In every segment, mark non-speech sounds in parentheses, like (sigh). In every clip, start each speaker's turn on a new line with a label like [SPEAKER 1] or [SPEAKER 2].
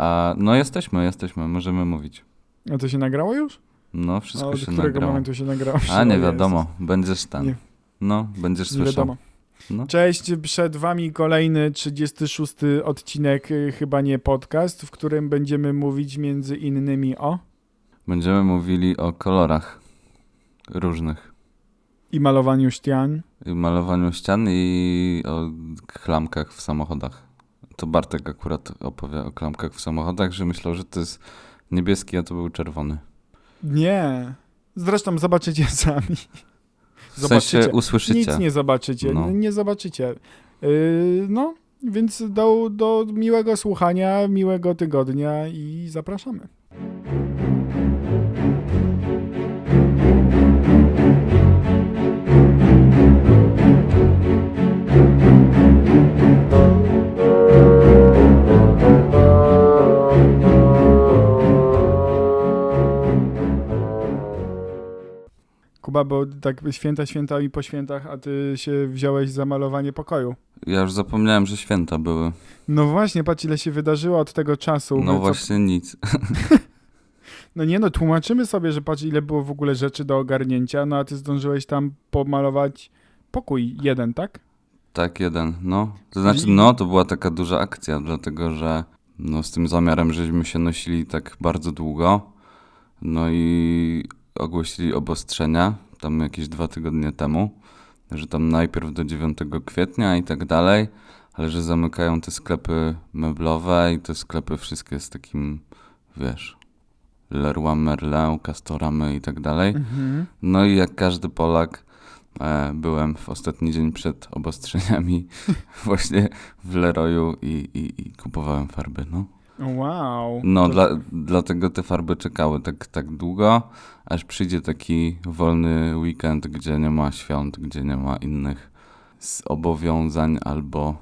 [SPEAKER 1] A no jesteśmy, jesteśmy, możemy mówić.
[SPEAKER 2] A to się nagrało już?
[SPEAKER 1] No,
[SPEAKER 2] A
[SPEAKER 1] wszystko
[SPEAKER 2] od
[SPEAKER 1] się
[SPEAKER 2] którego
[SPEAKER 1] nagrało.
[SPEAKER 2] momentu się nagrało?
[SPEAKER 1] A nie wiadomo, będziesz ten.
[SPEAKER 2] Nie.
[SPEAKER 1] No, będziesz
[SPEAKER 2] Nie
[SPEAKER 1] słyszał.
[SPEAKER 2] wiadomo.
[SPEAKER 1] No.
[SPEAKER 2] Cześć, przed wami kolejny 36 odcinek, y, chyba nie podcast, w którym będziemy mówić między innymi o
[SPEAKER 1] Będziemy mówili o kolorach różnych.
[SPEAKER 2] i malowaniu ścian.
[SPEAKER 1] I malowaniu ścian i o klamkach w samochodach. To Bartek akurat opowie o klamkach w samochodach, że myślał, że to jest niebieski, a to był czerwony.
[SPEAKER 2] Nie. Zresztą zobaczycie (laughs) sami.
[SPEAKER 1] W
[SPEAKER 2] Zobaczycie.
[SPEAKER 1] sensie usłyszycie.
[SPEAKER 2] Nic nie zobaczycie.
[SPEAKER 1] No.
[SPEAKER 2] Nie zobaczycie. Yy, no, więc do, do miłego słuchania, miłego tygodnia i zapraszamy. Bo tak święta świętami po świętach, a ty się wziąłeś za malowanie pokoju.
[SPEAKER 1] Ja już zapomniałem, że święta były.
[SPEAKER 2] No właśnie, patrz ile się wydarzyło od tego czasu.
[SPEAKER 1] No
[SPEAKER 2] co-
[SPEAKER 1] właśnie nic. (laughs) (laughs)
[SPEAKER 2] No nie no, tłumaczymy sobie, że patrz ile było w ogóle rzeczy do ogarnięcia, no a ty zdążyłeś tam pomalować pokój jeden, tak?
[SPEAKER 1] Tak, jeden, no. To znaczy, no, to była taka duża akcja, dlatego że no, z tym zamiarem żeśmy się nosili tak bardzo długo. No i ogłosili obostrzenia tam jakieś dwa tygodnie temu, że tam najpierw do 9 kwietnia i tak dalej, ale że zamykają te sklepy meblowe i te sklepy wszystkie z takim, wiesz, Leroy Merlin, Castoramy i tak dalej.
[SPEAKER 2] Mhm.
[SPEAKER 1] No i jak każdy Polak e, byłem w ostatni dzień przed obostrzeniami (laughs) właśnie w Leroyu i, i, i kupowałem farby, no.
[SPEAKER 2] Wow.
[SPEAKER 1] No,
[SPEAKER 2] To-
[SPEAKER 1] dla, dlatego te farby czekały tak, tak długo, aż przyjdzie taki wolny weekend, gdzie nie ma świąt, gdzie nie ma innych zobowiązań albo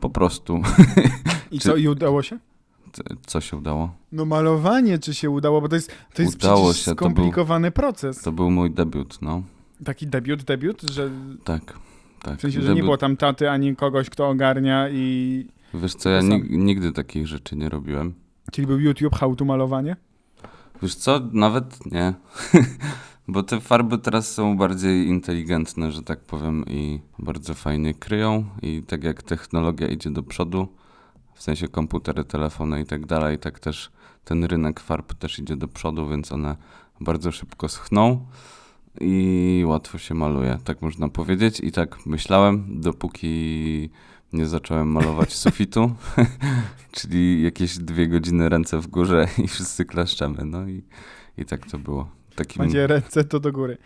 [SPEAKER 1] po prostu (laughs)
[SPEAKER 2] I co, i udało się?
[SPEAKER 1] co się udało.
[SPEAKER 2] No malowanie czy się udało, bo to jest, to jest
[SPEAKER 1] Udało
[SPEAKER 2] przecież
[SPEAKER 1] się, to był-
[SPEAKER 2] skomplikowany proces.
[SPEAKER 1] To był mój debiut, no.
[SPEAKER 2] Taki debiut, debiut, że
[SPEAKER 1] Tak, tak.
[SPEAKER 2] w sensie, że nie
[SPEAKER 1] Debiut-
[SPEAKER 2] było tam taty ani kogoś, kto ogarnia i...
[SPEAKER 1] Wiesz co, ja nig- nigdy takich rzeczy nie robiłem.
[SPEAKER 2] Czyli był YouTube, how to malowanie?
[SPEAKER 1] Wiesz co, nawet nie. (laughs) Bo te farby teraz są bardziej inteligentne, że tak powiem, i bardzo fajnie kryją. I tak jak technologia idzie do przodu, w sensie komputery, telefony i tak dalej, tak też ten rynek farb też idzie do przodu, więc one bardzo szybko schną i łatwo się maluje, tak można powiedzieć. I tak myślałem, dopóki nie zacząłem malować (laughs) sufitu, (laughs) czyli jakieś dwie godziny ręce w górze (laughs) i wszyscy klaszczemy. No i, i tak to było. Takim,
[SPEAKER 2] Macie ręce to do góry.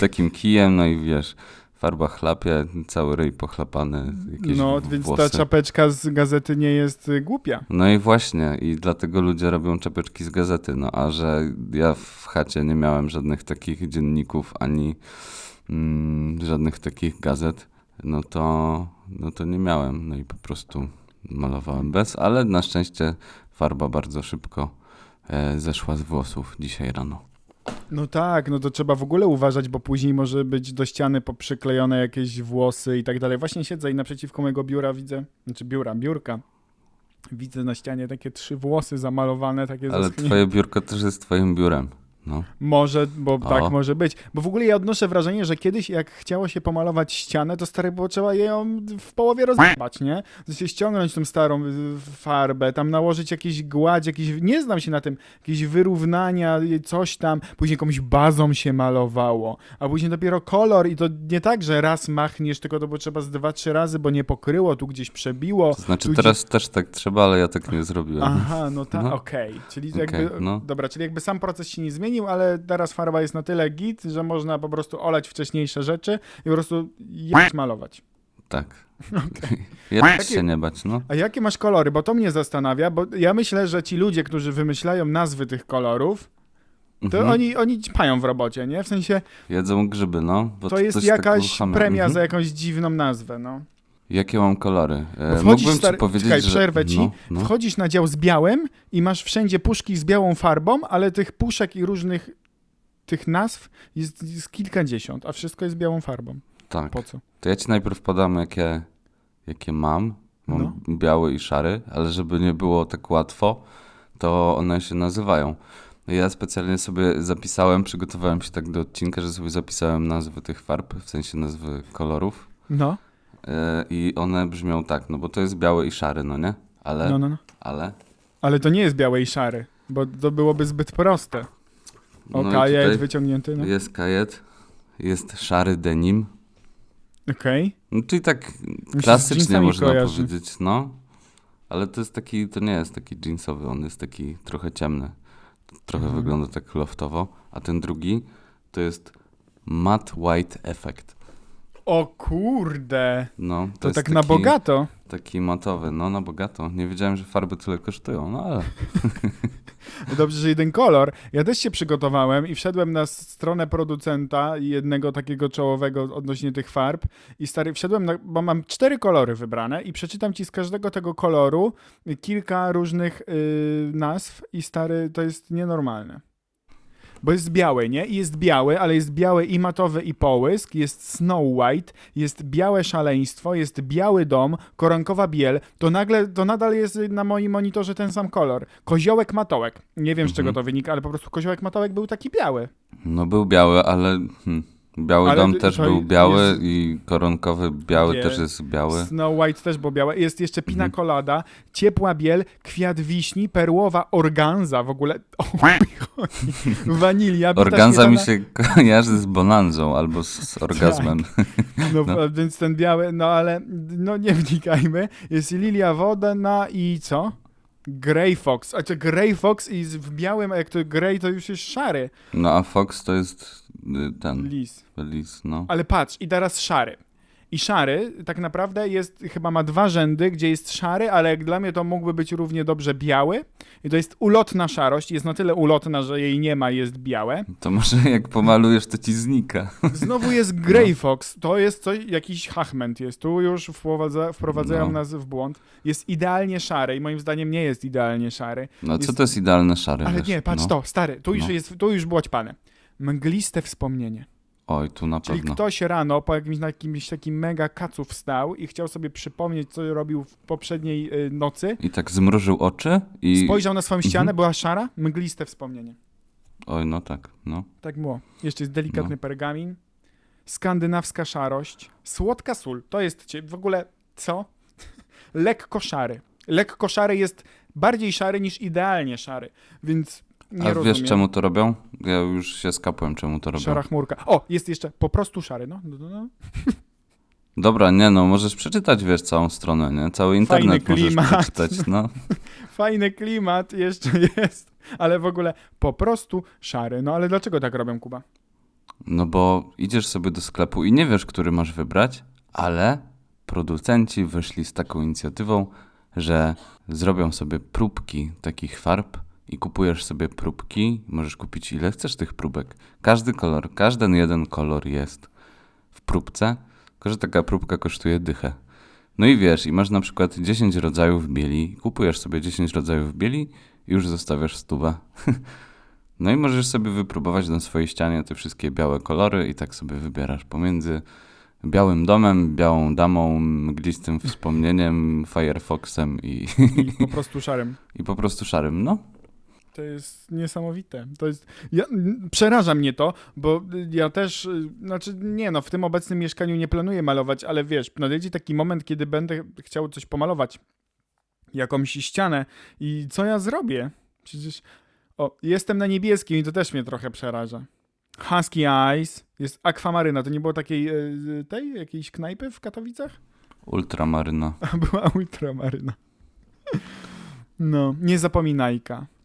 [SPEAKER 1] Takim kijem, no i wiesz, farba chlapie, cały ryj pochlapany, jakieś
[SPEAKER 2] No,
[SPEAKER 1] w-
[SPEAKER 2] więc
[SPEAKER 1] włosy.
[SPEAKER 2] ta czapeczka z gazety nie jest y, głupia.
[SPEAKER 1] No i właśnie, i dlatego ludzie robią czapeczki z gazety, no a że ja w chacie nie miałem żadnych takich dzienników, ani mm, żadnych takich gazet, no to, no to nie miałem, no i po prostu malowałem bez, ale na szczęście farba bardzo szybko e, zeszła z włosów dzisiaj rano.
[SPEAKER 2] No tak, no to trzeba w ogóle uważać, bo później może być do ściany poprzyklejone jakieś włosy i tak dalej. Właśnie siedzę i naprzeciwko mojego biura widzę, znaczy biura, biurka. Widzę na ścianie takie trzy włosy zamalowane, takie
[SPEAKER 1] Ale twoje biurko też jest twoim biurem, no.
[SPEAKER 2] Może, bo
[SPEAKER 1] O.
[SPEAKER 2] tak może być. Bo w ogóle ja odnoszę wrażenie, że kiedyś jak chciało się pomalować ścianę, to stary było trzeba ją w połowie rozbać, nie? Się ściągnąć tą starą y, farbę, tam nałożyć jakieś gładź, jakieś, nie znam się na tym, jakieś wyrównania, y, coś tam, później jakąś bazą się malowało, a później dopiero kolor i to nie tak, że raz machniesz, tylko to było trzeba z dwa, trzy razy, bo nie pokryło, tu gdzieś przebiło.
[SPEAKER 1] To znaczy teraz też tak trzeba, ale ja tak nie zrobiłem.
[SPEAKER 2] Aha, no tak,
[SPEAKER 1] No.
[SPEAKER 2] okej. Czyli
[SPEAKER 1] Okej,
[SPEAKER 2] jakby,
[SPEAKER 1] no.
[SPEAKER 2] dobra, czyli jakby sam proces się nie zmienił, ale teraz farba jest na tyle git, że można po prostu olać wcześniejsze rzeczy i po prostu jechać malować.
[SPEAKER 1] Tak. (laughs) Ja też się nie bać, no.
[SPEAKER 2] A jakie masz kolory? Bo to mnie zastanawia, bo ja myślę, że ci ludzie, którzy wymyślają nazwy tych kolorów, to
[SPEAKER 1] Mhm.
[SPEAKER 2] oni, oni ćpają w robocie, nie? W sensie
[SPEAKER 1] Jedzą grzyby, no. Bo
[SPEAKER 2] to jest
[SPEAKER 1] tak
[SPEAKER 2] jakaś
[SPEAKER 1] uruchamia.
[SPEAKER 2] premia
[SPEAKER 1] Mhm.
[SPEAKER 2] za jakąś dziwną nazwę, no.
[SPEAKER 1] Jakie mam kolory? E,
[SPEAKER 2] wchodzisz,
[SPEAKER 1] mógłbym
[SPEAKER 2] stary,
[SPEAKER 1] ci powiedzieć,
[SPEAKER 2] czekaj,
[SPEAKER 1] że...
[SPEAKER 2] przerwę ci.
[SPEAKER 1] No, no.
[SPEAKER 2] Wchodzisz na dział z białym i masz wszędzie puszki z białą farbą, ale tych puszek i różnych tych nazw jest, jest kilkadziesiąt, a wszystko jest białą farbą.
[SPEAKER 1] Tak.
[SPEAKER 2] Po co?
[SPEAKER 1] To ja ci najpierw podam, jakie, jakie mam Mam
[SPEAKER 2] No.
[SPEAKER 1] biały i szary, ale żeby nie było tak łatwo, to one się nazywają. Ja specjalnie sobie zapisałem, przygotowałem się tak do odcinka, że sobie zapisałem nazwy tych farb, w sensie nazwy kolorów.
[SPEAKER 2] No,
[SPEAKER 1] I one brzmią tak, no bo to jest biały i szary, no nie? Ale,
[SPEAKER 2] no, no, no.
[SPEAKER 1] ale...
[SPEAKER 2] Ale to nie jest białe i szary, bo to byłoby zbyt proste. O,
[SPEAKER 1] no
[SPEAKER 2] kajet wyciągnięty, no.
[SPEAKER 1] Jest kajet, jest szary denim.
[SPEAKER 2] Okej.
[SPEAKER 1] No, czyli tak klasycznie można
[SPEAKER 2] kojarzy.
[SPEAKER 1] powiedzieć, no. Ale to jest taki, to nie jest taki jeansowy, on jest taki trochę ciemny. Trochę
[SPEAKER 2] Mhm.
[SPEAKER 1] wygląda tak loftowo. A ten drugi to jest matte white effect.
[SPEAKER 2] O kurde,
[SPEAKER 1] No, to,
[SPEAKER 2] to, tak
[SPEAKER 1] taki,
[SPEAKER 2] na bogato.
[SPEAKER 1] Taki matowy, no na bogato. Nie wiedziałem, że farby tyle kosztują, no ale (laughs)
[SPEAKER 2] Dobrze, że jeden kolor. Ja też się przygotowałem i wszedłem na stronę producenta jednego takiego czołowego odnośnie tych farb i stary, wszedłem, na, bo mam cztery kolory wybrane i przeczytam ci z każdego tego koloru kilka różnych yy, nazw i stary, to jest nienormalne. Bo jest biały, nie? I jest biały, ale jest biały i matowy i połysk, jest Snow White, jest białe szaleństwo, jest biały dom, koronkowa biel, to nagle, to nadal jest na moim monitorze ten sam kolor. Koziołek matołek. Nie wiem z czego
[SPEAKER 1] Mhm.
[SPEAKER 2] to wynika, ale po prostu koziołek matołek był taki biały.
[SPEAKER 1] no był biały, ale hmm, biały
[SPEAKER 2] Ale
[SPEAKER 1] dom też
[SPEAKER 2] jest-
[SPEAKER 1] był biały
[SPEAKER 2] jest-
[SPEAKER 1] i koronkowy biały też jest biały.
[SPEAKER 2] Snow White też było białe. Jest jeszcze pina
[SPEAKER 1] Mhm.
[SPEAKER 2] colada, ciepła biel, kwiat wiśni, perłowa organza w ogóle. (laughs) O. Wanilia.
[SPEAKER 1] Organza mi się (laughs) kojarzy z bonanzą albo z, z orgazmem.
[SPEAKER 2] No, (laughs)
[SPEAKER 1] No.
[SPEAKER 2] a więc ten biały, no ale no nie wnikajmy. Jest lilia wodna i co? Grey Fox. A to Grey Fox i w białym, a jak to Grey to już jest szary.
[SPEAKER 1] No a Fox to jest ten
[SPEAKER 2] Lis.
[SPEAKER 1] lis, no.
[SPEAKER 2] Ale patrz, i teraz szary. I szary tak naprawdę jest, chyba ma dwa rzędy, gdzie jest szary, ale jak dla mnie to mógłby być równie dobrze biały. I to jest ulotna szarość, jest na tyle ulotna, że jej nie ma, jest białe.
[SPEAKER 1] To może jak pomalujesz, to ci znika.
[SPEAKER 2] Znowu jest (laughs) Grey Fox, to jest coś, jakiś hachment jest. Tu już wprowadza, wprowadzają
[SPEAKER 1] No.
[SPEAKER 2] nas w błąd. Jest idealnie szary i moim zdaniem nie jest idealnie szary.
[SPEAKER 1] No co
[SPEAKER 2] Jest-
[SPEAKER 1] to jest idealny szary?
[SPEAKER 2] Ale
[SPEAKER 1] wiesz?
[SPEAKER 2] nie, patrz
[SPEAKER 1] no.
[SPEAKER 2] to, stary, tu już,
[SPEAKER 1] No.
[SPEAKER 2] jest, tu już było ćpane. Mgliste wspomnienie.
[SPEAKER 1] Oj, tu na
[SPEAKER 2] Czyli
[SPEAKER 1] pewno.
[SPEAKER 2] ktoś rano po jakimś, jakimś takim mega kacu wstał i chciał sobie przypomnieć, co robił w poprzedniej y, nocy.
[SPEAKER 1] I tak zmrużył oczy i...
[SPEAKER 2] Spojrzał na swoją ścianę,
[SPEAKER 1] Mhm.
[SPEAKER 2] była szara, mgliste wspomnienie.
[SPEAKER 1] Oj, no tak, no.
[SPEAKER 2] Tak było. Jeszcze jest delikatny
[SPEAKER 1] No.
[SPEAKER 2] pergamin, skandynawska szarość, słodka sól. To jest w ogóle co? (laughs) Lekko szary. Lekko szary jest bardziej szary niż idealnie szary, więc nie
[SPEAKER 1] A
[SPEAKER 2] rozumiem.
[SPEAKER 1] wiesz czemu to robią? Ja już się skapłem, czemu to robią.
[SPEAKER 2] Szara chmurka. O, jest jeszcze po prostu szary, no. no, no, no.
[SPEAKER 1] Dobra, nie no, możesz przeczytać, wiesz, całą stronę, nie? Cały internet możesz
[SPEAKER 2] klimat.
[SPEAKER 1] przeczytać, no. (laughs)
[SPEAKER 2] Fajny klimat jeszcze (laughs) jest, ale w ogóle po prostu szary. No ale dlaczego tak robią, Kuba?
[SPEAKER 1] No bo idziesz sobie do sklepu i nie wiesz, który masz wybrać, ale producenci wyszli z taką inicjatywą, że zrobią sobie próbki takich farb i kupujesz sobie próbki, możesz kupić ile chcesz tych próbek. Każdy kolor, każdy jeden kolor jest w próbce, tylko że taka próbka kosztuje dychę. No i wiesz, i masz na przykład 10 rodzajów bieli, kupujesz sobie 10 rodzajów bieli i już zostawiasz stówę. (laughs) No i możesz sobie wypróbować na swojej ścianie te wszystkie białe kolory i tak sobie wybierasz pomiędzy białym domem, białą damą, mglistym wspomnieniem, Firefoxem i,
[SPEAKER 2] I po prostu szarym. (laughs)
[SPEAKER 1] i po prostu szarym. No,
[SPEAKER 2] To jest niesamowite. To jest. Ja, przeraża mnie to, bo ja też. Znaczy, nie no, w tym obecnym mieszkaniu nie planuję malować, ale wiesz, nadejdzie taki moment, kiedy będę chciał coś pomalować. Jakąś ścianę. I co ja zrobię? Przecież. O, jestem na niebieskim i to też mnie trochę przeraża. Husky Eyes, jest akwamaryna. To nie było takiej y, tej jakiejś knajpy w Katowicach?
[SPEAKER 1] ultramaryna.
[SPEAKER 2] A (laughs) była ultramaryna. No, nie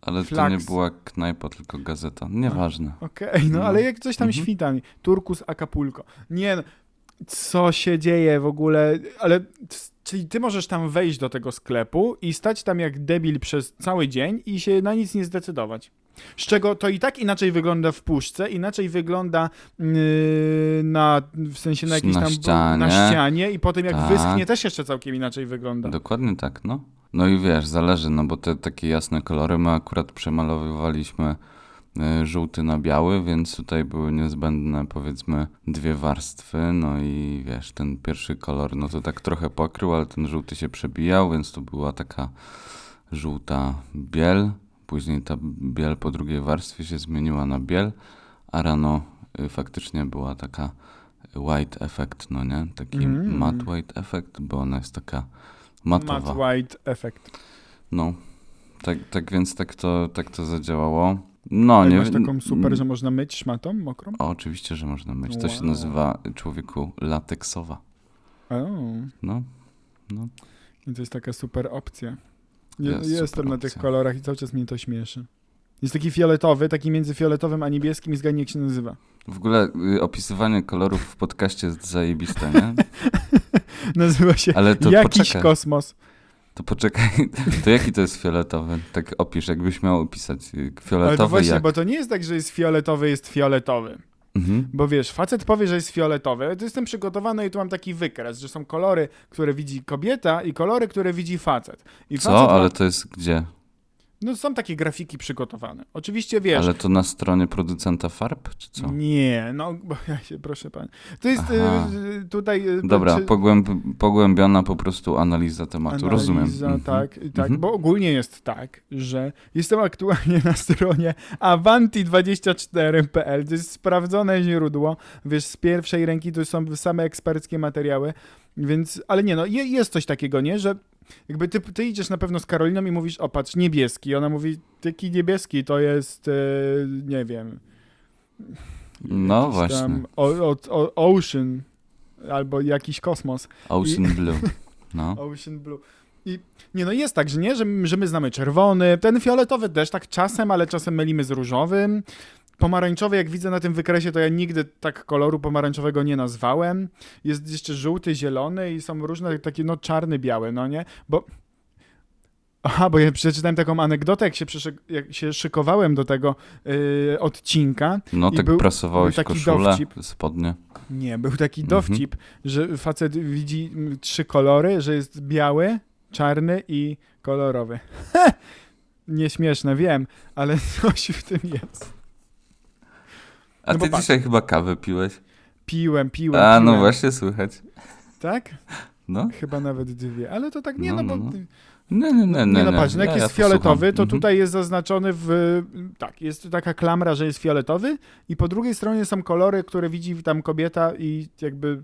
[SPEAKER 1] Ale to nie była knajpa, tylko gazeta. Nieważne.
[SPEAKER 2] Okej, no
[SPEAKER 1] No.
[SPEAKER 2] ale jak coś tam
[SPEAKER 1] Mhm.
[SPEAKER 2] świta mi. Turkus Acapulco. Nie no, co się dzieje w ogóle? Ale, czyli ty możesz tam wejść do tego sklepu i stać tam jak debil przez cały dzień i się na nic nie zdecydować. Z czego to i tak inaczej wygląda w puszce, inaczej wygląda yy, na, w sensie na jakiejś
[SPEAKER 1] Na
[SPEAKER 2] tam
[SPEAKER 1] ścianie.
[SPEAKER 2] na ścianie i potem jak
[SPEAKER 1] Tak.
[SPEAKER 2] wyschnie też jeszcze całkiem inaczej wygląda.
[SPEAKER 1] Dokładnie tak, no. No i wiesz, zależy, no bo te takie jasne kolory my akurat przemalowywaliśmy e, żółty na biały, więc tutaj były niezbędne powiedzmy dwie warstwy, no i wiesz, ten pierwszy kolor, no to tak trochę pokrył, ale ten żółty się przebijał, więc to była taka żółta biel, później ta biel po drugiej warstwie się zmieniła na biel, a rano y, faktycznie była taka white effect, no nie? Taki
[SPEAKER 2] Mm.
[SPEAKER 1] matte white effect, bo ona jest taka matowa.
[SPEAKER 2] Matt White efekt.
[SPEAKER 1] No, tak, tak więc tak to, tak to zadziałało. No,
[SPEAKER 2] Jak
[SPEAKER 1] nie
[SPEAKER 2] masz taką super, że można myć szmatą mokrą?
[SPEAKER 1] O, oczywiście, że można myć. To się
[SPEAKER 2] Wow.
[SPEAKER 1] nazywa człowieku lateksowa.
[SPEAKER 2] O,
[SPEAKER 1] No, no.
[SPEAKER 2] i to jest taka super opcja. Je,
[SPEAKER 1] Jest
[SPEAKER 2] jestem
[SPEAKER 1] super
[SPEAKER 2] na tych
[SPEAKER 1] opcja.
[SPEAKER 2] kolorach i cały czas mnie to śmieszy. Jest taki fioletowy, taki między fioletowym a niebieskim i zgadnij jak się nazywa.
[SPEAKER 1] W ogóle y, opisywanie kolorów w podcaście jest zajebiste, nie? (laughs)
[SPEAKER 2] Nazywa się
[SPEAKER 1] Ale to
[SPEAKER 2] Jakiś
[SPEAKER 1] poczekaj,
[SPEAKER 2] kosmos.
[SPEAKER 1] to poczekaj. (laughs) To jaki to jest fioletowy? Tak opisz, jakbyś miał opisać y,
[SPEAKER 2] Ale to
[SPEAKER 1] fioletowy
[SPEAKER 2] właśnie,
[SPEAKER 1] jak...
[SPEAKER 2] bo to nie jest tak, że jest fioletowy, jest fioletowy.
[SPEAKER 1] Mhm.
[SPEAKER 2] Bo wiesz, facet powie, że jest fioletowy, to jestem przygotowany i tu mam taki wykres, że są kolory, które widzi kobieta i kolory, które widzi facet. I facet
[SPEAKER 1] Co?
[SPEAKER 2] ma-
[SPEAKER 1] Ale to jest gdzie?
[SPEAKER 2] No są takie grafiki przygotowane. Oczywiście wiesz,
[SPEAKER 1] Ale to na stronie producenta farb, czy co?
[SPEAKER 2] Nie, no bo (laughs) ja się, proszę pan. To jest
[SPEAKER 1] Aha.
[SPEAKER 2] y, tutaj. y,
[SPEAKER 1] Dobra,
[SPEAKER 2] czy-
[SPEAKER 1] pogłęb, pogłębiona po prostu analiza tematu,
[SPEAKER 2] analiza,
[SPEAKER 1] rozumiem. Mhm.
[SPEAKER 2] Tak, i tak,
[SPEAKER 1] Mhm.
[SPEAKER 2] bo ogólnie jest tak, że jestem aktualnie (laughs) na stronie avanti24.pl, to jest sprawdzone źródło, wiesz, z pierwszej ręki to są same eksperckie materiały, więc, ale nie no, je, jest coś takiego, nie, że jakby ty, ty idziesz na pewno z Karoliną i mówisz, o patrz, niebieski, ona mówi, taki niebieski to jest, e, nie wiem,
[SPEAKER 1] No właśnie.
[SPEAKER 2] tam o, o, o, Ocean albo jakiś kosmos.
[SPEAKER 1] Ocean (laughs) Blue. No.
[SPEAKER 2] Ocean Blue. I nie no jest tak, że nie, że, że my znamy czerwony, ten fioletowy też tak czasem, ale czasem mylimy z różowym. Pomarańczowy, jak widzę na tym wykresie, to ja nigdy tak koloru pomarańczowego nie nazwałem. Jest jeszcze żółty, zielony i są różne takie, no czarny, biały, no nie? Bo... Aha, bo ja przeczytałem taką anegdotę, jak się, przyszyk- jak się szykowałem do tego yy, odcinka.
[SPEAKER 1] No tak
[SPEAKER 2] był-
[SPEAKER 1] prasowałeś
[SPEAKER 2] był taki
[SPEAKER 1] koszulę,
[SPEAKER 2] dowcip.
[SPEAKER 1] spodnie.
[SPEAKER 2] Nie, był taki
[SPEAKER 1] Mhm.
[SPEAKER 2] dowcip, że facet widzi trzy kolory, że jest biały, czarny i kolorowy. (laughs) Nieśmieszne, wiem, ale (laughs) coś w tym jest.
[SPEAKER 1] A
[SPEAKER 2] No
[SPEAKER 1] ty dzisiaj chyba kawę piłeś?
[SPEAKER 2] Piłem, piłem,
[SPEAKER 1] A,
[SPEAKER 2] piłem.
[SPEAKER 1] no właśnie, słychać.
[SPEAKER 2] Tak?
[SPEAKER 1] No.
[SPEAKER 2] Chyba nawet dwie, ale to tak nie,
[SPEAKER 1] No,
[SPEAKER 2] no,
[SPEAKER 1] no,
[SPEAKER 2] bo...
[SPEAKER 1] no. Nie, nie, nie, nie.
[SPEAKER 2] Nie, no patrz, no jak
[SPEAKER 1] ja,
[SPEAKER 2] jest fioletowy, to
[SPEAKER 1] Mhm.
[SPEAKER 2] tutaj jest zaznaczony w... Tak, jest taka klamra, że jest fioletowy i po drugiej stronie są kolory, które widzi tam kobieta i jakby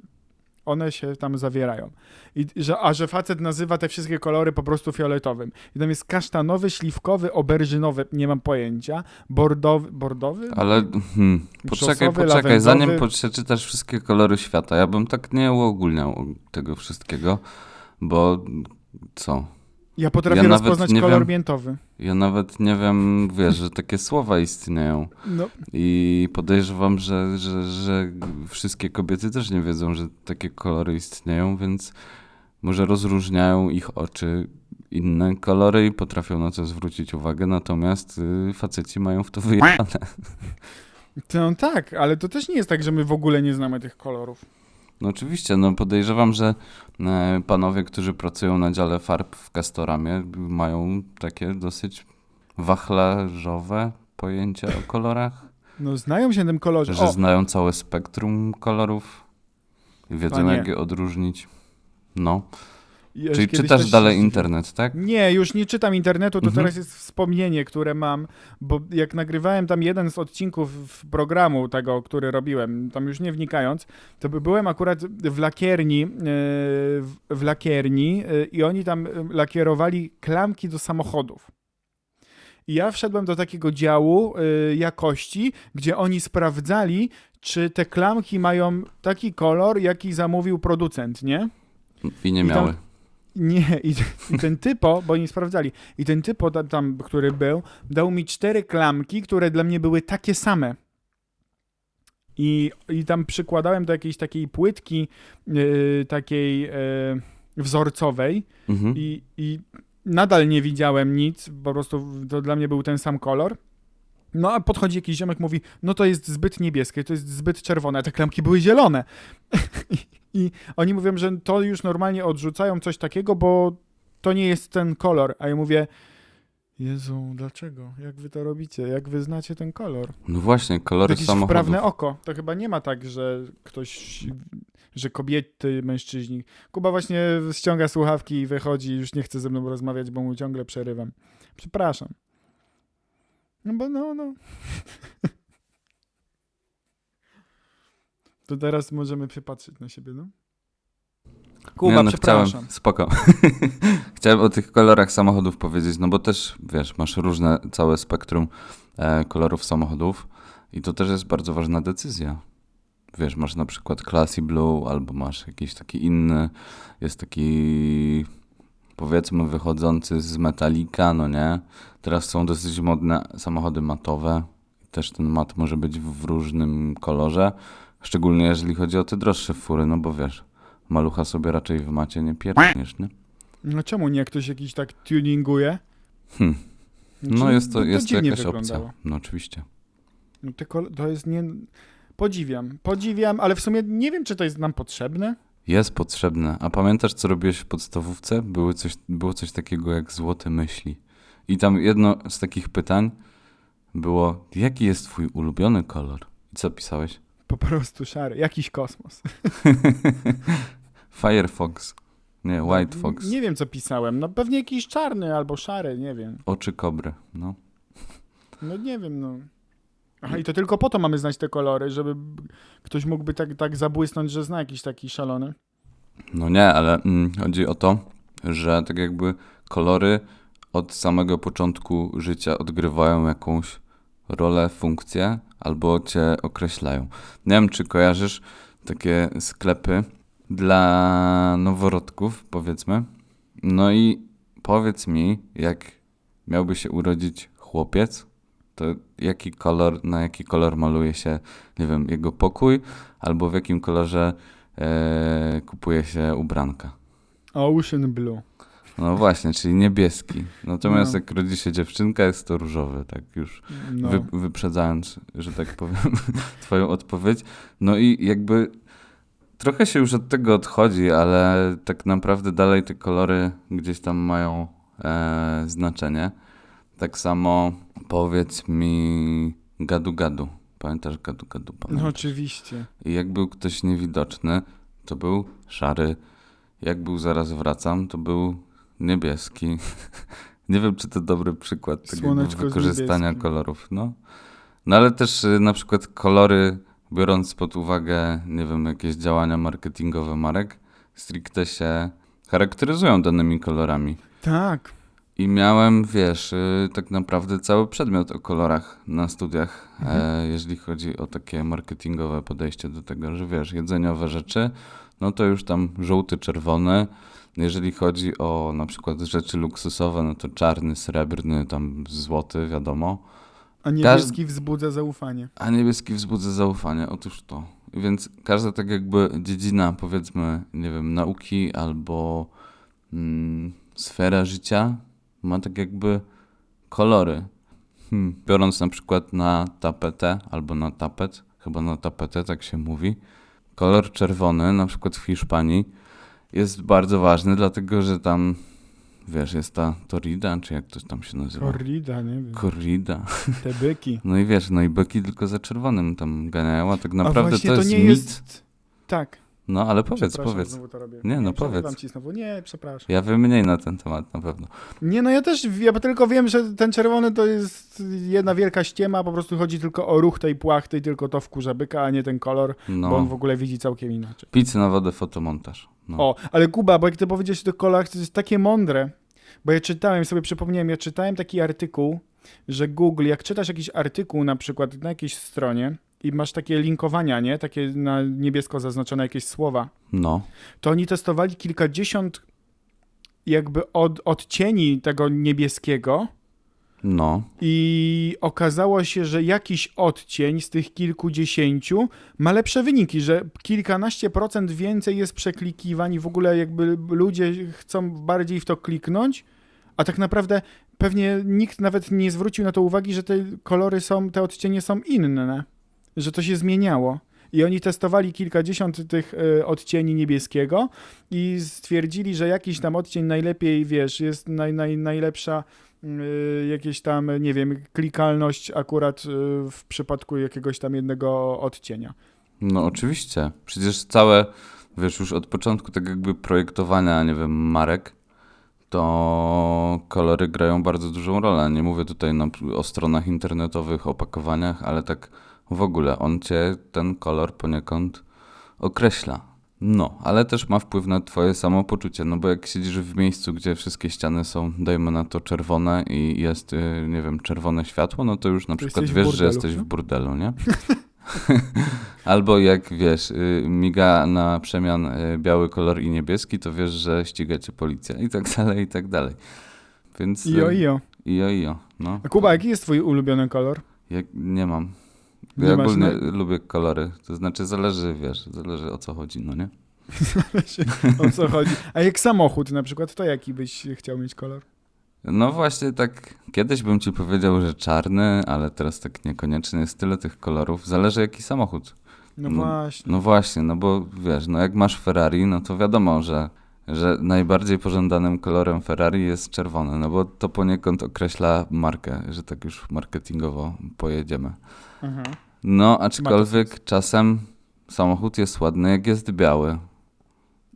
[SPEAKER 2] one się tam zawierają. I, że, a że facet nazywa te wszystkie kolory po prostu fioletowym. I tam jest kasztanowy, śliwkowy, oberżynowy, nie mam pojęcia, bordowy, bordowy?
[SPEAKER 1] Ale hmm, poczekaj, poczekaj, zanim
[SPEAKER 2] lawendowy.
[SPEAKER 1] przeczytasz wszystkie kolory świata, ja bym tak nie uogólniał tego wszystkiego, bo co?
[SPEAKER 2] Ja potrafię
[SPEAKER 1] ja
[SPEAKER 2] rozpoznać kolor
[SPEAKER 1] wiem-
[SPEAKER 2] miętowy.
[SPEAKER 1] Ja nawet nie wiem, wiesz, że takie słowa istnieją.
[SPEAKER 2] No,
[SPEAKER 1] I podejrzewam, że, że, że wszystkie kobiety też nie wiedzą, że takie kolory istnieją, więc może rozróżniają ich oczy inne kolory i potrafią na to zwrócić uwagę, natomiast y, faceci mają w to wyjechane.
[SPEAKER 2] no tak, ale to też nie jest tak, że my w ogóle nie znamy tych kolorów.
[SPEAKER 1] No oczywiście, no podejrzewam, że e, panowie, którzy pracują na dziale farb w Castoramie mają takie dosyć wachlarzowe pojęcia o kolorach,
[SPEAKER 2] No znają się na tym kolorze.
[SPEAKER 1] że
[SPEAKER 2] O,
[SPEAKER 1] znają całe spektrum kolorów i wiedzą
[SPEAKER 2] Panie.
[SPEAKER 1] jak je odróżnić. No, czyli czytasz dalej internet, tak?
[SPEAKER 2] Nie, już nie czytam internetu, to
[SPEAKER 1] Mhm.
[SPEAKER 2] teraz jest wspomnienie, które mam, bo jak nagrywałem tam jeden z odcinków programu tego, który robiłem, tam już nie wnikając, to by- byłem akurat w lakierni, yy, w- lakierni yy, i oni tam yy, lakierowali klamki do samochodów. I ja wszedłem do takiego działu jakości, gdzie oni sprawdzali, czy te klamki mają taki kolor, jaki zamówił producent, nie?
[SPEAKER 1] I nie
[SPEAKER 2] I tam-
[SPEAKER 1] miały.
[SPEAKER 2] Nie, i, i (laughs) ten typo, bo oni sprawdzali, i ten typo tam, tam, który był, dał mi cztery klamki, które dla mnie były takie same. I, i tam przykładałem do jakiejś takiej płytki, yy, takiej yy, wzorcowej
[SPEAKER 1] Mhm.
[SPEAKER 2] i, i nadal nie widziałem nic, po prostu to dla mnie był ten sam kolor. No a podchodzi jakiś ziomek, mówi, no to jest zbyt niebieskie, to jest zbyt czerwone, a te klamki były zielone. (laughs) I, oni mówią, że to już normalnie odrzucają coś takiego, bo to nie jest ten kolor. A ja mówię, Jezu, dlaczego? Jak wy to robicie? Jak wy znacie ten kolor?
[SPEAKER 1] No właśnie, kolory
[SPEAKER 2] Jakieś
[SPEAKER 1] samochodów.
[SPEAKER 2] wprawne oko. To chyba nie ma tak, że ktoś, że kobiety, mężczyźni. Kuba właśnie ściąga słuchawki i wychodzi już nie chce ze mną rozmawiać, bo mu ciągle przerywam. Przepraszam. No bo no, no. (laughs) To teraz możemy przypatrzeć na siebie, no? Kuba,
[SPEAKER 1] nie, no,
[SPEAKER 2] przepraszam.
[SPEAKER 1] Chciałem, spoko. (laughs) chciałem o tych kolorach samochodów powiedzieć, no bo też, wiesz, masz różne, całe spektrum e, kolorów samochodów i to też jest bardzo ważna decyzja. Wiesz, masz na przykład Classy Blue albo masz jakiś taki inny, jest taki powiedzmy wychodzący z metalika, no nie? Teraz są dosyć modne samochody matowe. Też ten mat może być w różnym kolorze, szczególnie jeżeli chodzi o te droższe fury, no bo wiesz, malucha sobie raczej w macie nie pierdniesz, nie?
[SPEAKER 2] No czemu nie ktoś jakiś tak tuninguje?
[SPEAKER 1] Hmm. No
[SPEAKER 2] Znaczy,
[SPEAKER 1] jest to,
[SPEAKER 2] by
[SPEAKER 1] jest to jakaś
[SPEAKER 2] wyglądało.
[SPEAKER 1] opcja. No oczywiście.
[SPEAKER 2] No kol- to jest nie... Podziwiam, podziwiam, ale w sumie nie wiem, czy to jest nam potrzebne.
[SPEAKER 1] Jest potrzebne. A pamiętasz, co robiłeś w podstawówce? Były coś, było coś takiego jak złote myśli. I tam jedno z takich pytań było, jaki jest twój ulubiony kolor? I co pisałeś?
[SPEAKER 2] Po prostu szary, jakiś kosmos. (laughs)
[SPEAKER 1] Firefox. Nie, White
[SPEAKER 2] No,
[SPEAKER 1] Fox.
[SPEAKER 2] Nie wiem, co pisałem. No pewnie jakiś czarny albo szary, nie wiem.
[SPEAKER 1] Oczy kobry. No.
[SPEAKER 2] No nie wiem, no. Aha, i to tylko po to mamy znać te kolory, żeby ktoś mógłby tak, tak zabłysnąć, że zna jakiś taki szalony.
[SPEAKER 1] No nie, ale mm, chodzi o to, że tak jakby kolory od samego początku życia odgrywają jakąś rolę, funkcję albo cię określają. Nie wiem, czy kojarzysz takie sklepy dla noworodków, powiedzmy. No i powiedz mi, jak miałby się urodzić chłopiec, to jaki kolor, na jaki kolor maluje się, nie wiem, jego pokój, albo w jakim kolorze e, kupuje się ubranka.
[SPEAKER 2] Ocean Blue.
[SPEAKER 1] No właśnie, czyli niebieski. Natomiast
[SPEAKER 2] No.
[SPEAKER 1] jak rodzi się dziewczynka, jest to różowy, tak już
[SPEAKER 2] No.
[SPEAKER 1] wy, wyprzedzając, że tak powiem, (laughs) twoją odpowiedź. No i jakby trochę się już od tego odchodzi, ale tak naprawdę dalej te kolory gdzieś tam mają e, znaczenie. Tak samo powiedz mi gadu gadu. Pamiętasz gadu gadu?
[SPEAKER 2] no
[SPEAKER 1] Pamiętasz?
[SPEAKER 2] oczywiście.
[SPEAKER 1] I jak był ktoś niewidoczny, to był szary. Jak był zaraz wracam, to był niebieski. (laughs) Nie wiem, czy to dobry przykład wykorzystania kolorów. No. no ale też y, na przykład kolory, biorąc pod uwagę, nie wiem, jakieś działania marketingowe marek, stricte się charakteryzują danymi kolorami.
[SPEAKER 2] Tak.
[SPEAKER 1] I miałem, wiesz, y, tak naprawdę cały przedmiot o kolorach na studiach,
[SPEAKER 2] Mhm.
[SPEAKER 1] e, jeżeli chodzi o takie marketingowe podejście do tego, że wiesz, jedzeniowe rzeczy, no to już tam żółty, czerwony. Jeżeli chodzi o na przykład rzeczy luksusowe, no to czarny, srebrny, tam złoty, wiadomo.
[SPEAKER 2] A niebieski wzbudza zaufanie.
[SPEAKER 1] A niebieski wzbudza zaufanie, otóż to. Więc każda tak jakby dziedzina, powiedzmy, nie wiem, nauki albo mm, sfera życia ma tak jakby kolory. Hmm. Biorąc na przykład na tapetę albo na tapet, chyba na tapetę tak się mówi, kolor czerwony, na przykład w Hiszpanii, jest bardzo ważny, dlatego że tam, wiesz, jest ta torrida, czy jak to tam się nazywa?
[SPEAKER 2] Corrida, nie wiem.
[SPEAKER 1] Corrida.
[SPEAKER 2] Te byki. (laughs)
[SPEAKER 1] No i wiesz, no i byki tylko za czerwonym tam ganiają, a tak
[SPEAKER 2] A
[SPEAKER 1] naprawdę
[SPEAKER 2] właśnie
[SPEAKER 1] to jest
[SPEAKER 2] nie
[SPEAKER 1] mit.
[SPEAKER 2] jest... Tak.
[SPEAKER 1] No ale powiedz, powiedz.
[SPEAKER 2] Znowu to robię.
[SPEAKER 1] Nie, no powiedz.
[SPEAKER 2] Ci znowu. Nie, przepraszam.
[SPEAKER 1] Ja wiem mniej na ten temat na pewno.
[SPEAKER 2] Nie, no ja też, ja tylko wiem, że ten czerwony to jest jedna wielka ściema, po prostu chodzi tylko o ruch tej płachty i tylko to wkurza byka, a nie ten kolor, bo on w
[SPEAKER 1] No.
[SPEAKER 2] ogóle widzi całkiem inaczej.
[SPEAKER 1] Pizzy na wodę, fotomontaż. No.
[SPEAKER 2] O, ale Kuba, bo jak ty powiedziałeś o tych kolorach, to jest takie mądre, bo ja czytałem, sobie przypomniałem, ja czytałem taki artykuł, że Google, jak czytasz jakiś artykuł na przykład na jakiejś stronie i masz takie linkowania, nie, takie na niebiesko zaznaczone jakieś słowa,
[SPEAKER 1] no.
[SPEAKER 2] to oni testowali kilkadziesiąt jakby od, odcieni tego niebieskiego
[SPEAKER 1] No.
[SPEAKER 2] i okazało się, że jakiś odcień z tych kilkudziesięciu ma lepsze wyniki, że kilkanaście procent więcej jest przeklikiwań i w ogóle jakby ludzie chcą bardziej w to kliknąć, a tak naprawdę pewnie nikt nawet nie zwrócił na to uwagi, że te kolory są, te odcienie są inne, że to się zmieniało. I oni testowali kilkadziesiąt tych y, odcieni niebieskiego i stwierdzili, że jakiś tam odcień najlepiej, wiesz, jest naj, naj, najlepsza jakieś tam, nie wiem, klikalność akurat y, w przypadku jakiegoś tam jednego odcienia.
[SPEAKER 1] No oczywiście. Przecież całe, wiesz, już od początku tak jakby projektowania, nie wiem, marek, to kolory grają bardzo dużą rolę. Nie mówię tutaj na, o stronach internetowych, opakowaniach, ale tak w ogóle on cię ten kolor poniekąd określa. No, ale też ma wpływ na twoje samopoczucie, no bo jak siedzisz w miejscu, gdzie wszystkie ściany są, dajmy na to czerwone i jest, y, nie wiem, czerwone światło, no to już na
[SPEAKER 2] To
[SPEAKER 1] przykład wiesz, że
[SPEAKER 2] burdelu,
[SPEAKER 1] jesteś
[SPEAKER 2] nie?
[SPEAKER 1] w burdelu, nie? (laughs) Albo jak wiesz, y, miga na przemian y, biały kolor i niebieski, to wiesz, że ściga cię policja i tak (laughs) dalej, i tak dalej. Więc.
[SPEAKER 2] Ijo, ijo.
[SPEAKER 1] Ijo, ijo. No.
[SPEAKER 2] A Kuba, jaki jest twój ulubiony kolor?
[SPEAKER 1] Jak, nie mam. Ja ogólnie
[SPEAKER 2] no?
[SPEAKER 1] lubię kolory. To znaczy zależy, wiesz, zależy o co chodzi, no nie? (laughs)
[SPEAKER 2] o co chodzi? A jak samochód na przykład, to jaki byś chciał mieć kolor?
[SPEAKER 1] No właśnie tak, kiedyś bym ci powiedział, że czarny, ale teraz tak niekoniecznie jest tyle tych kolorów. Zależy jaki samochód.
[SPEAKER 2] No,
[SPEAKER 1] No,
[SPEAKER 2] właśnie.
[SPEAKER 1] No właśnie, no bo wiesz, no jak masz Ferrari, no to wiadomo, że, że najbardziej pożądanym kolorem Ferrari jest czerwony, no bo to poniekąd określa markę, że tak już marketingowo pojedziemy.
[SPEAKER 2] Aha.
[SPEAKER 1] No, aczkolwiek czasem samochód jest ładny, jak jest biały.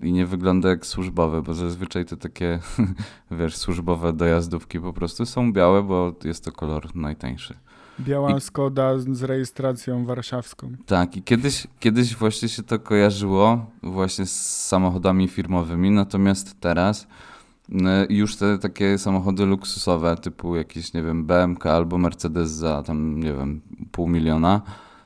[SPEAKER 1] I nie wygląda jak służbowy, bo zazwyczaj te takie, (laughs) wiesz, służbowe dojazdówki po prostu są białe, bo jest to kolor najtańszy.
[SPEAKER 2] Biała
[SPEAKER 1] I-
[SPEAKER 2] Skoda z, z rejestracją warszawską.
[SPEAKER 1] Tak, i kiedyś, kiedyś właśnie się to kojarzyło właśnie z samochodami firmowymi, natomiast teraz już te takie samochody luksusowe, typu jakieś, nie wiem, BMK albo Mercedes za tam, nie wiem, pół miliona,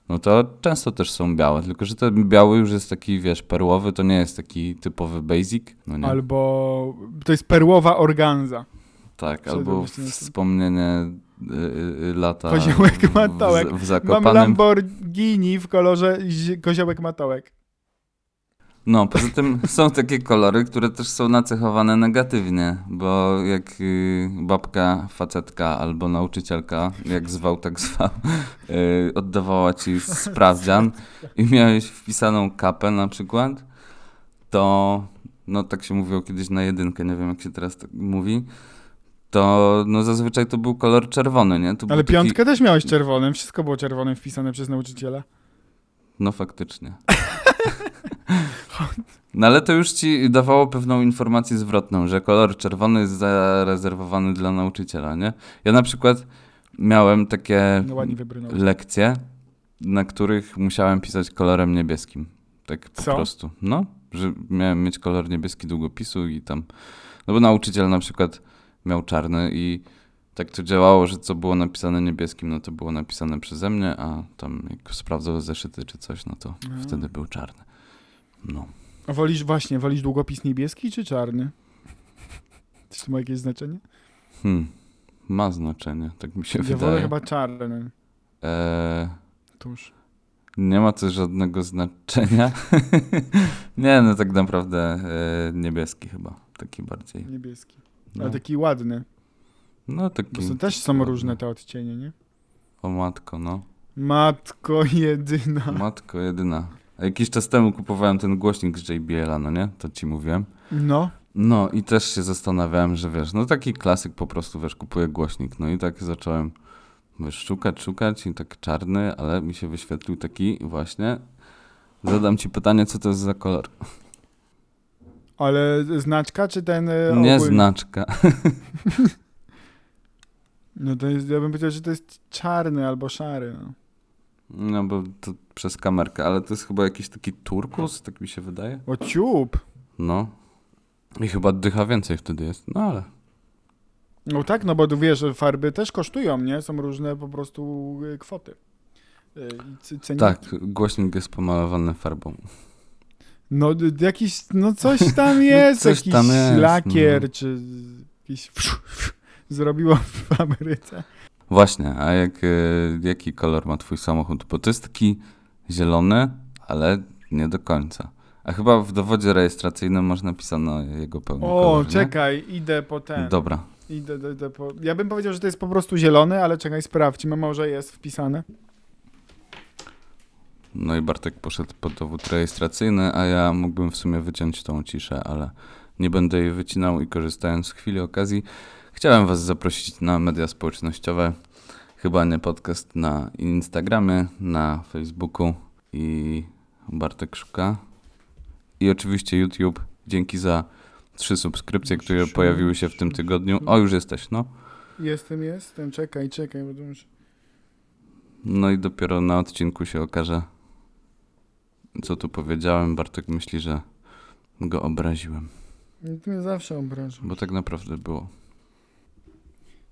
[SPEAKER 1] no to często też są białe, tylko że ten biały już jest taki, wiesz, perłowy, to nie jest taki typowy basic, no?
[SPEAKER 2] Albo to jest perłowa organza.
[SPEAKER 1] tak, albo wspomnienie lata
[SPEAKER 2] Koziołek Matołek.
[SPEAKER 1] w, w
[SPEAKER 2] Mam
[SPEAKER 1] Zakopanem.
[SPEAKER 2] Lamborghini w kolorze zi- koziołek matołek.
[SPEAKER 1] No, poza tym (laughs) są takie kolory, które też są nacechowane negatywnie, bo jak y, babka, facetka albo nauczycielka, jak zwał, tak zwał, (laughs) y, oddawała ci sprawdzian (laughs) i miałeś wpisaną kapę na przykład, to, no tak się mówiło kiedyś na jedynkę, nie wiem jak się teraz tak mówi, to no zazwyczaj to był kolor czerwony, nie? To
[SPEAKER 2] Ale
[SPEAKER 1] taki-
[SPEAKER 2] piątkę też miałeś czerwonym. Wszystko było czerwonym wpisane przez nauczyciela.
[SPEAKER 1] No faktycznie. No ale to już ci dawało pewną informację zwrotną, że kolor czerwony jest zarezerwowany dla nauczyciela, nie? Ja na przykład miałem takie
[SPEAKER 2] No
[SPEAKER 1] lekcje, na których musiałem pisać kolorem niebieskim. Tak po
[SPEAKER 2] Co?
[SPEAKER 1] prostu. No, że miałem mieć kolor niebieski długopisu i tam... No bo nauczyciel na przykład miał czarny i tak to działało, że co było napisane niebieskim, no to było napisane przeze mnie, a tam jak sprawdzał zeszyty czy coś, no to
[SPEAKER 2] A.
[SPEAKER 1] wtedy był czarny. No.
[SPEAKER 2] A wolisz właśnie, wolisz długopis niebieski czy czarny? Czy to ma jakieś znaczenie?
[SPEAKER 1] Hmm. Ma znaczenie, tak mi się
[SPEAKER 2] Ja wolę
[SPEAKER 1] wydaje.
[SPEAKER 2] chyba czarny.
[SPEAKER 1] Eee,
[SPEAKER 2] Tuż.
[SPEAKER 1] nie ma to żadnego znaczenia. (laughs) nie, no tak naprawdę e, niebieski chyba, taki bardziej.
[SPEAKER 2] Niebieski.
[SPEAKER 1] No,
[SPEAKER 2] Ale taki ładny.
[SPEAKER 1] no taki.
[SPEAKER 2] Bo są, też są różne te odcienie, nie?
[SPEAKER 1] O matko, no.
[SPEAKER 2] Matko jedyna.
[SPEAKER 1] Matko jedyna. A jakiś czas temu kupowałem ten głośnik z JBL-a, no nie? To ci mówiłem.
[SPEAKER 2] No.
[SPEAKER 1] No i też się zastanawiałem, że wiesz, no taki klasyk po prostu, wiesz, kupuję głośnik. No i tak zacząłem, wiesz, szukać, szukać i tak czarny, ale mi się wyświetlił taki właśnie. Zadam ci pytanie, co to jest za kolor?
[SPEAKER 2] Ale znaczka czy ten e,
[SPEAKER 1] Nie znaczka. (laughs)
[SPEAKER 2] No to jest, ja bym powiedział, że to jest czarny albo szary. No.
[SPEAKER 1] No bo to przez kamerkę, ale to jest chyba jakiś taki turkus, tak mi się wydaje.
[SPEAKER 2] O ciup.
[SPEAKER 1] No. I chyba dycha więcej wtedy jest, no ale.
[SPEAKER 2] No tak, no bo tu wiesz, że farby też kosztują, nie? Są różne po prostu y, kwoty. C- ceniki.
[SPEAKER 1] Tak, głośnik jest pomalowany farbą.
[SPEAKER 2] No jakiś, no coś tam (laughs) jest,
[SPEAKER 1] coś
[SPEAKER 2] jakiś
[SPEAKER 1] tam jest,
[SPEAKER 2] lakier,
[SPEAKER 1] no.
[SPEAKER 2] czy jakiś (laughs) zrobiło w Ameryce.
[SPEAKER 1] Właśnie, a jak, e, jaki kolor ma twój samochód? Bo to jest taki zielony, ale nie do końca. A chyba w dowodzie rejestracyjnym masz napisane jego pełny
[SPEAKER 2] O,
[SPEAKER 1] kolor, nie?
[SPEAKER 2] czekaj, idę po ten.
[SPEAKER 1] Dobra.
[SPEAKER 2] Idę, idę, idę po... Ja bym powiedział, że to jest po prostu zielony, ale czekaj, sprawdźmy, może jest wpisane.
[SPEAKER 1] No i Bartek poszedł po dowód rejestracyjny, a ja mógłbym w sumie wyciąć tą ciszę, ale nie będę jej wycinał i korzystając z chwili okazji, Chciałem Was zaprosić na media społecznościowe. Chyba nie podcast na Instagramie, na Facebooku i Bartek Szuka. I oczywiście YouTube. Dzięki za trzy subskrypcje, które pojawiły się w tym tygodniu. O, już jesteś, no.
[SPEAKER 2] Jestem, jestem. Czekaj, czekaj, bo to muszę...
[SPEAKER 1] No i dopiero na odcinku się okaże, co tu powiedziałem. Bartek myśli, że go obraziłem,
[SPEAKER 2] Ty mnie zawsze obraża.
[SPEAKER 1] bo tak naprawdę było.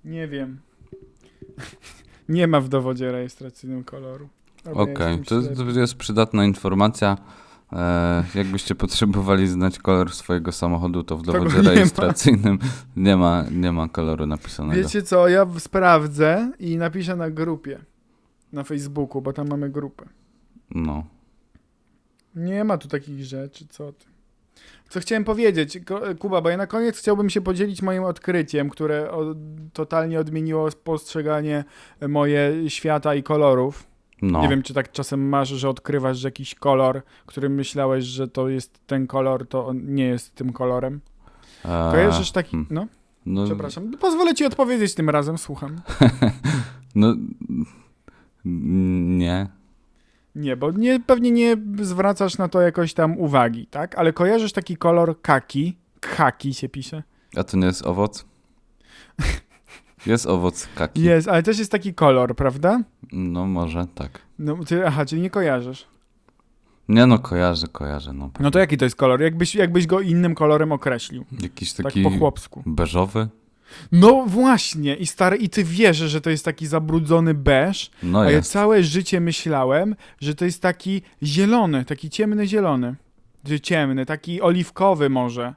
[SPEAKER 2] Nie wiem. (laughs) Nie ma w dowodzie rejestracyjnym koloru. Ja
[SPEAKER 1] Okej,
[SPEAKER 2] jestem
[SPEAKER 1] to, to jest przydatna informacja. E, jakbyście potrzebowali znać kolor swojego samochodu, to w
[SPEAKER 2] Tego
[SPEAKER 1] dowodzie (laughs)
[SPEAKER 2] nie ma.
[SPEAKER 1] rejestracyjnym nie ma, nie ma koloru napisanego.
[SPEAKER 2] Wiecie co, ja sprawdzę i napiszę na grupie. Na Facebooku, bo tam mamy grupę.
[SPEAKER 1] No.
[SPEAKER 2] Nie ma tu takich rzeczy, co ty. Co chciałem powiedzieć, Kuba, bo ja na koniec chciałbym się podzielić moim odkryciem, które o, totalnie odmieniło postrzeganie moje świata i kolorów.
[SPEAKER 1] no.
[SPEAKER 2] Nie wiem, czy tak czasem masz, że odkrywasz, że jakiś kolor, który myślałeś, że to jest ten kolor, to on nie jest tym kolorem.
[SPEAKER 1] E,
[SPEAKER 2] Kojarzysz taki...
[SPEAKER 1] hmm.
[SPEAKER 2] No,
[SPEAKER 1] no,
[SPEAKER 2] przepraszam. Pozwolę ci odpowiedzieć tym razem, słucham. (laughs)
[SPEAKER 1] No. Nie.
[SPEAKER 2] Nie, bo nie, pewnie nie zwracasz na to jakoś tam uwagi, tak? Ale kojarzysz taki kolor kaki? Kaki się pisze.
[SPEAKER 1] A to nie jest owoc? Jest owoc kaki.
[SPEAKER 2] Jest, ale też jest taki kolor, prawda?
[SPEAKER 1] No może tak.
[SPEAKER 2] No, ty, aha, czyli nie kojarzysz.
[SPEAKER 1] Nie no, kojarzę, kojarzę. No,
[SPEAKER 2] No to jaki to jest kolor? Jakbyś, jakbyś go innym kolorem określił.
[SPEAKER 1] Jakiś
[SPEAKER 2] Tak
[SPEAKER 1] taki
[SPEAKER 2] po chłopsku.
[SPEAKER 1] beżowy?
[SPEAKER 2] No właśnie, i stary, i ty wierzysz, że to jest taki zabrudzony beż,
[SPEAKER 1] No
[SPEAKER 2] a ja całe życie myślałem, że to jest taki zielony, taki ciemny zielony. Ciemny, taki oliwkowy może.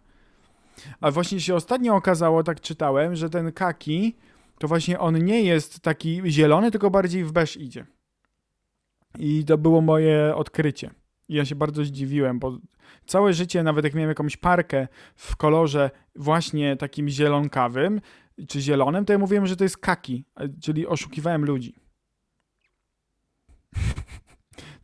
[SPEAKER 2] A właśnie się ostatnio okazało, tak czytałem, że ten kaki, to właśnie on nie jest taki zielony, tylko bardziej w beż idzie. I to było moje odkrycie. I ja się bardzo zdziwiłem, bo całe życie, nawet jak miałem jakąś parkę w kolorze właśnie takim zielonkawym, czy zielonym, to ja mówiłem, że to jest kaki, czyli oszukiwałem ludzi. (laughs)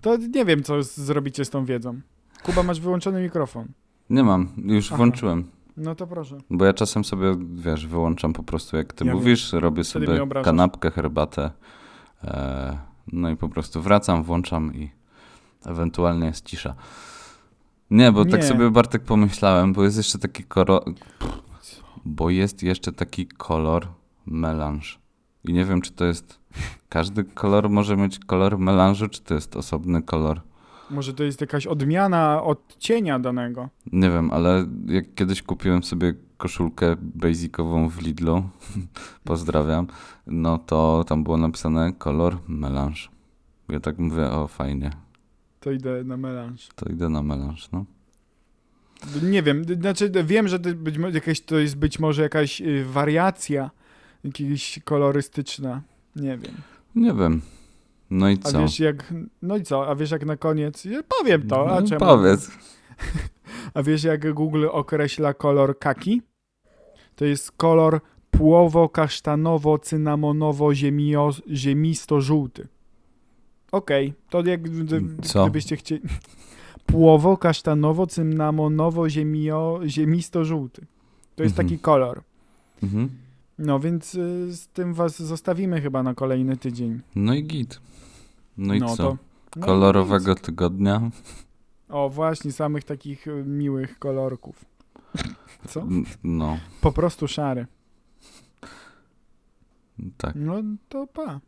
[SPEAKER 2] To nie wiem, co zrobicie z tą wiedzą. Kuba, masz wyłączony mikrofon.
[SPEAKER 1] Nie mam, już
[SPEAKER 2] Aha.
[SPEAKER 1] włączyłem.
[SPEAKER 2] No to proszę.
[SPEAKER 1] Bo ja czasem sobie, wiesz, wyłączam po prostu, jak ty
[SPEAKER 2] Ja
[SPEAKER 1] mówisz, robię
[SPEAKER 2] Wtedy
[SPEAKER 1] sobie kanapkę, herbatę. E, no i po prostu wracam, włączam i ewentualnie jest cisza. Nie, bo tak
[SPEAKER 2] Nie.
[SPEAKER 1] sobie Bartek pomyślałem, bo jest jeszcze taki kolor. Bo jest jeszcze taki kolor melanż. I nie wiem, czy to jest. Każdy kolor może mieć kolor melanżu, czy to jest osobny kolor.
[SPEAKER 2] Może to jest jakaś odmiana odcienia danego.
[SPEAKER 1] Nie wiem, ale jak kiedyś kupiłem sobie koszulkę basicową w Lidlu, (laughs) pozdrawiam, no to tam było napisane kolor melanż. Ja tak mówię, o fajnie,
[SPEAKER 2] To idę na melanż.
[SPEAKER 1] to idę na melanż, no.
[SPEAKER 2] Nie wiem, znaczy wiem, że to, być, jakaś, to jest być może jakaś y, wariacja jakaś kolorystyczna. Nie wiem.
[SPEAKER 1] Nie wiem. No i
[SPEAKER 2] A
[SPEAKER 1] co?
[SPEAKER 2] wiesz jak, no i co, a wiesz jak na koniec, ja powiem to, a
[SPEAKER 1] No
[SPEAKER 2] czemu?
[SPEAKER 1] Powiedz. (laughs)
[SPEAKER 2] A wiesz jak Google określa kolor kaki? To jest kolor płowo-kasztanowo-cynamonowo-ziemisto-żółty. Okej, to jak gdy,
[SPEAKER 1] Co?
[SPEAKER 2] gdybyście chcieli... (laughs) Płowo-kasztanowo-cynamonowo-ziemisto-żółty. To jest
[SPEAKER 1] Mhm.
[SPEAKER 2] taki kolor.
[SPEAKER 1] Mhm.
[SPEAKER 2] No więc y, z tym was zostawimy chyba na kolejny tydzień.
[SPEAKER 1] No i git. No i co?
[SPEAKER 2] to- no
[SPEAKER 1] Kolorowego
[SPEAKER 2] nic.
[SPEAKER 1] tygodnia?
[SPEAKER 2] O, właśnie, samych takich y, miłych kolorków. (laughs) Co?
[SPEAKER 1] No,
[SPEAKER 2] Po prostu szary.
[SPEAKER 1] tak.
[SPEAKER 2] No to pa.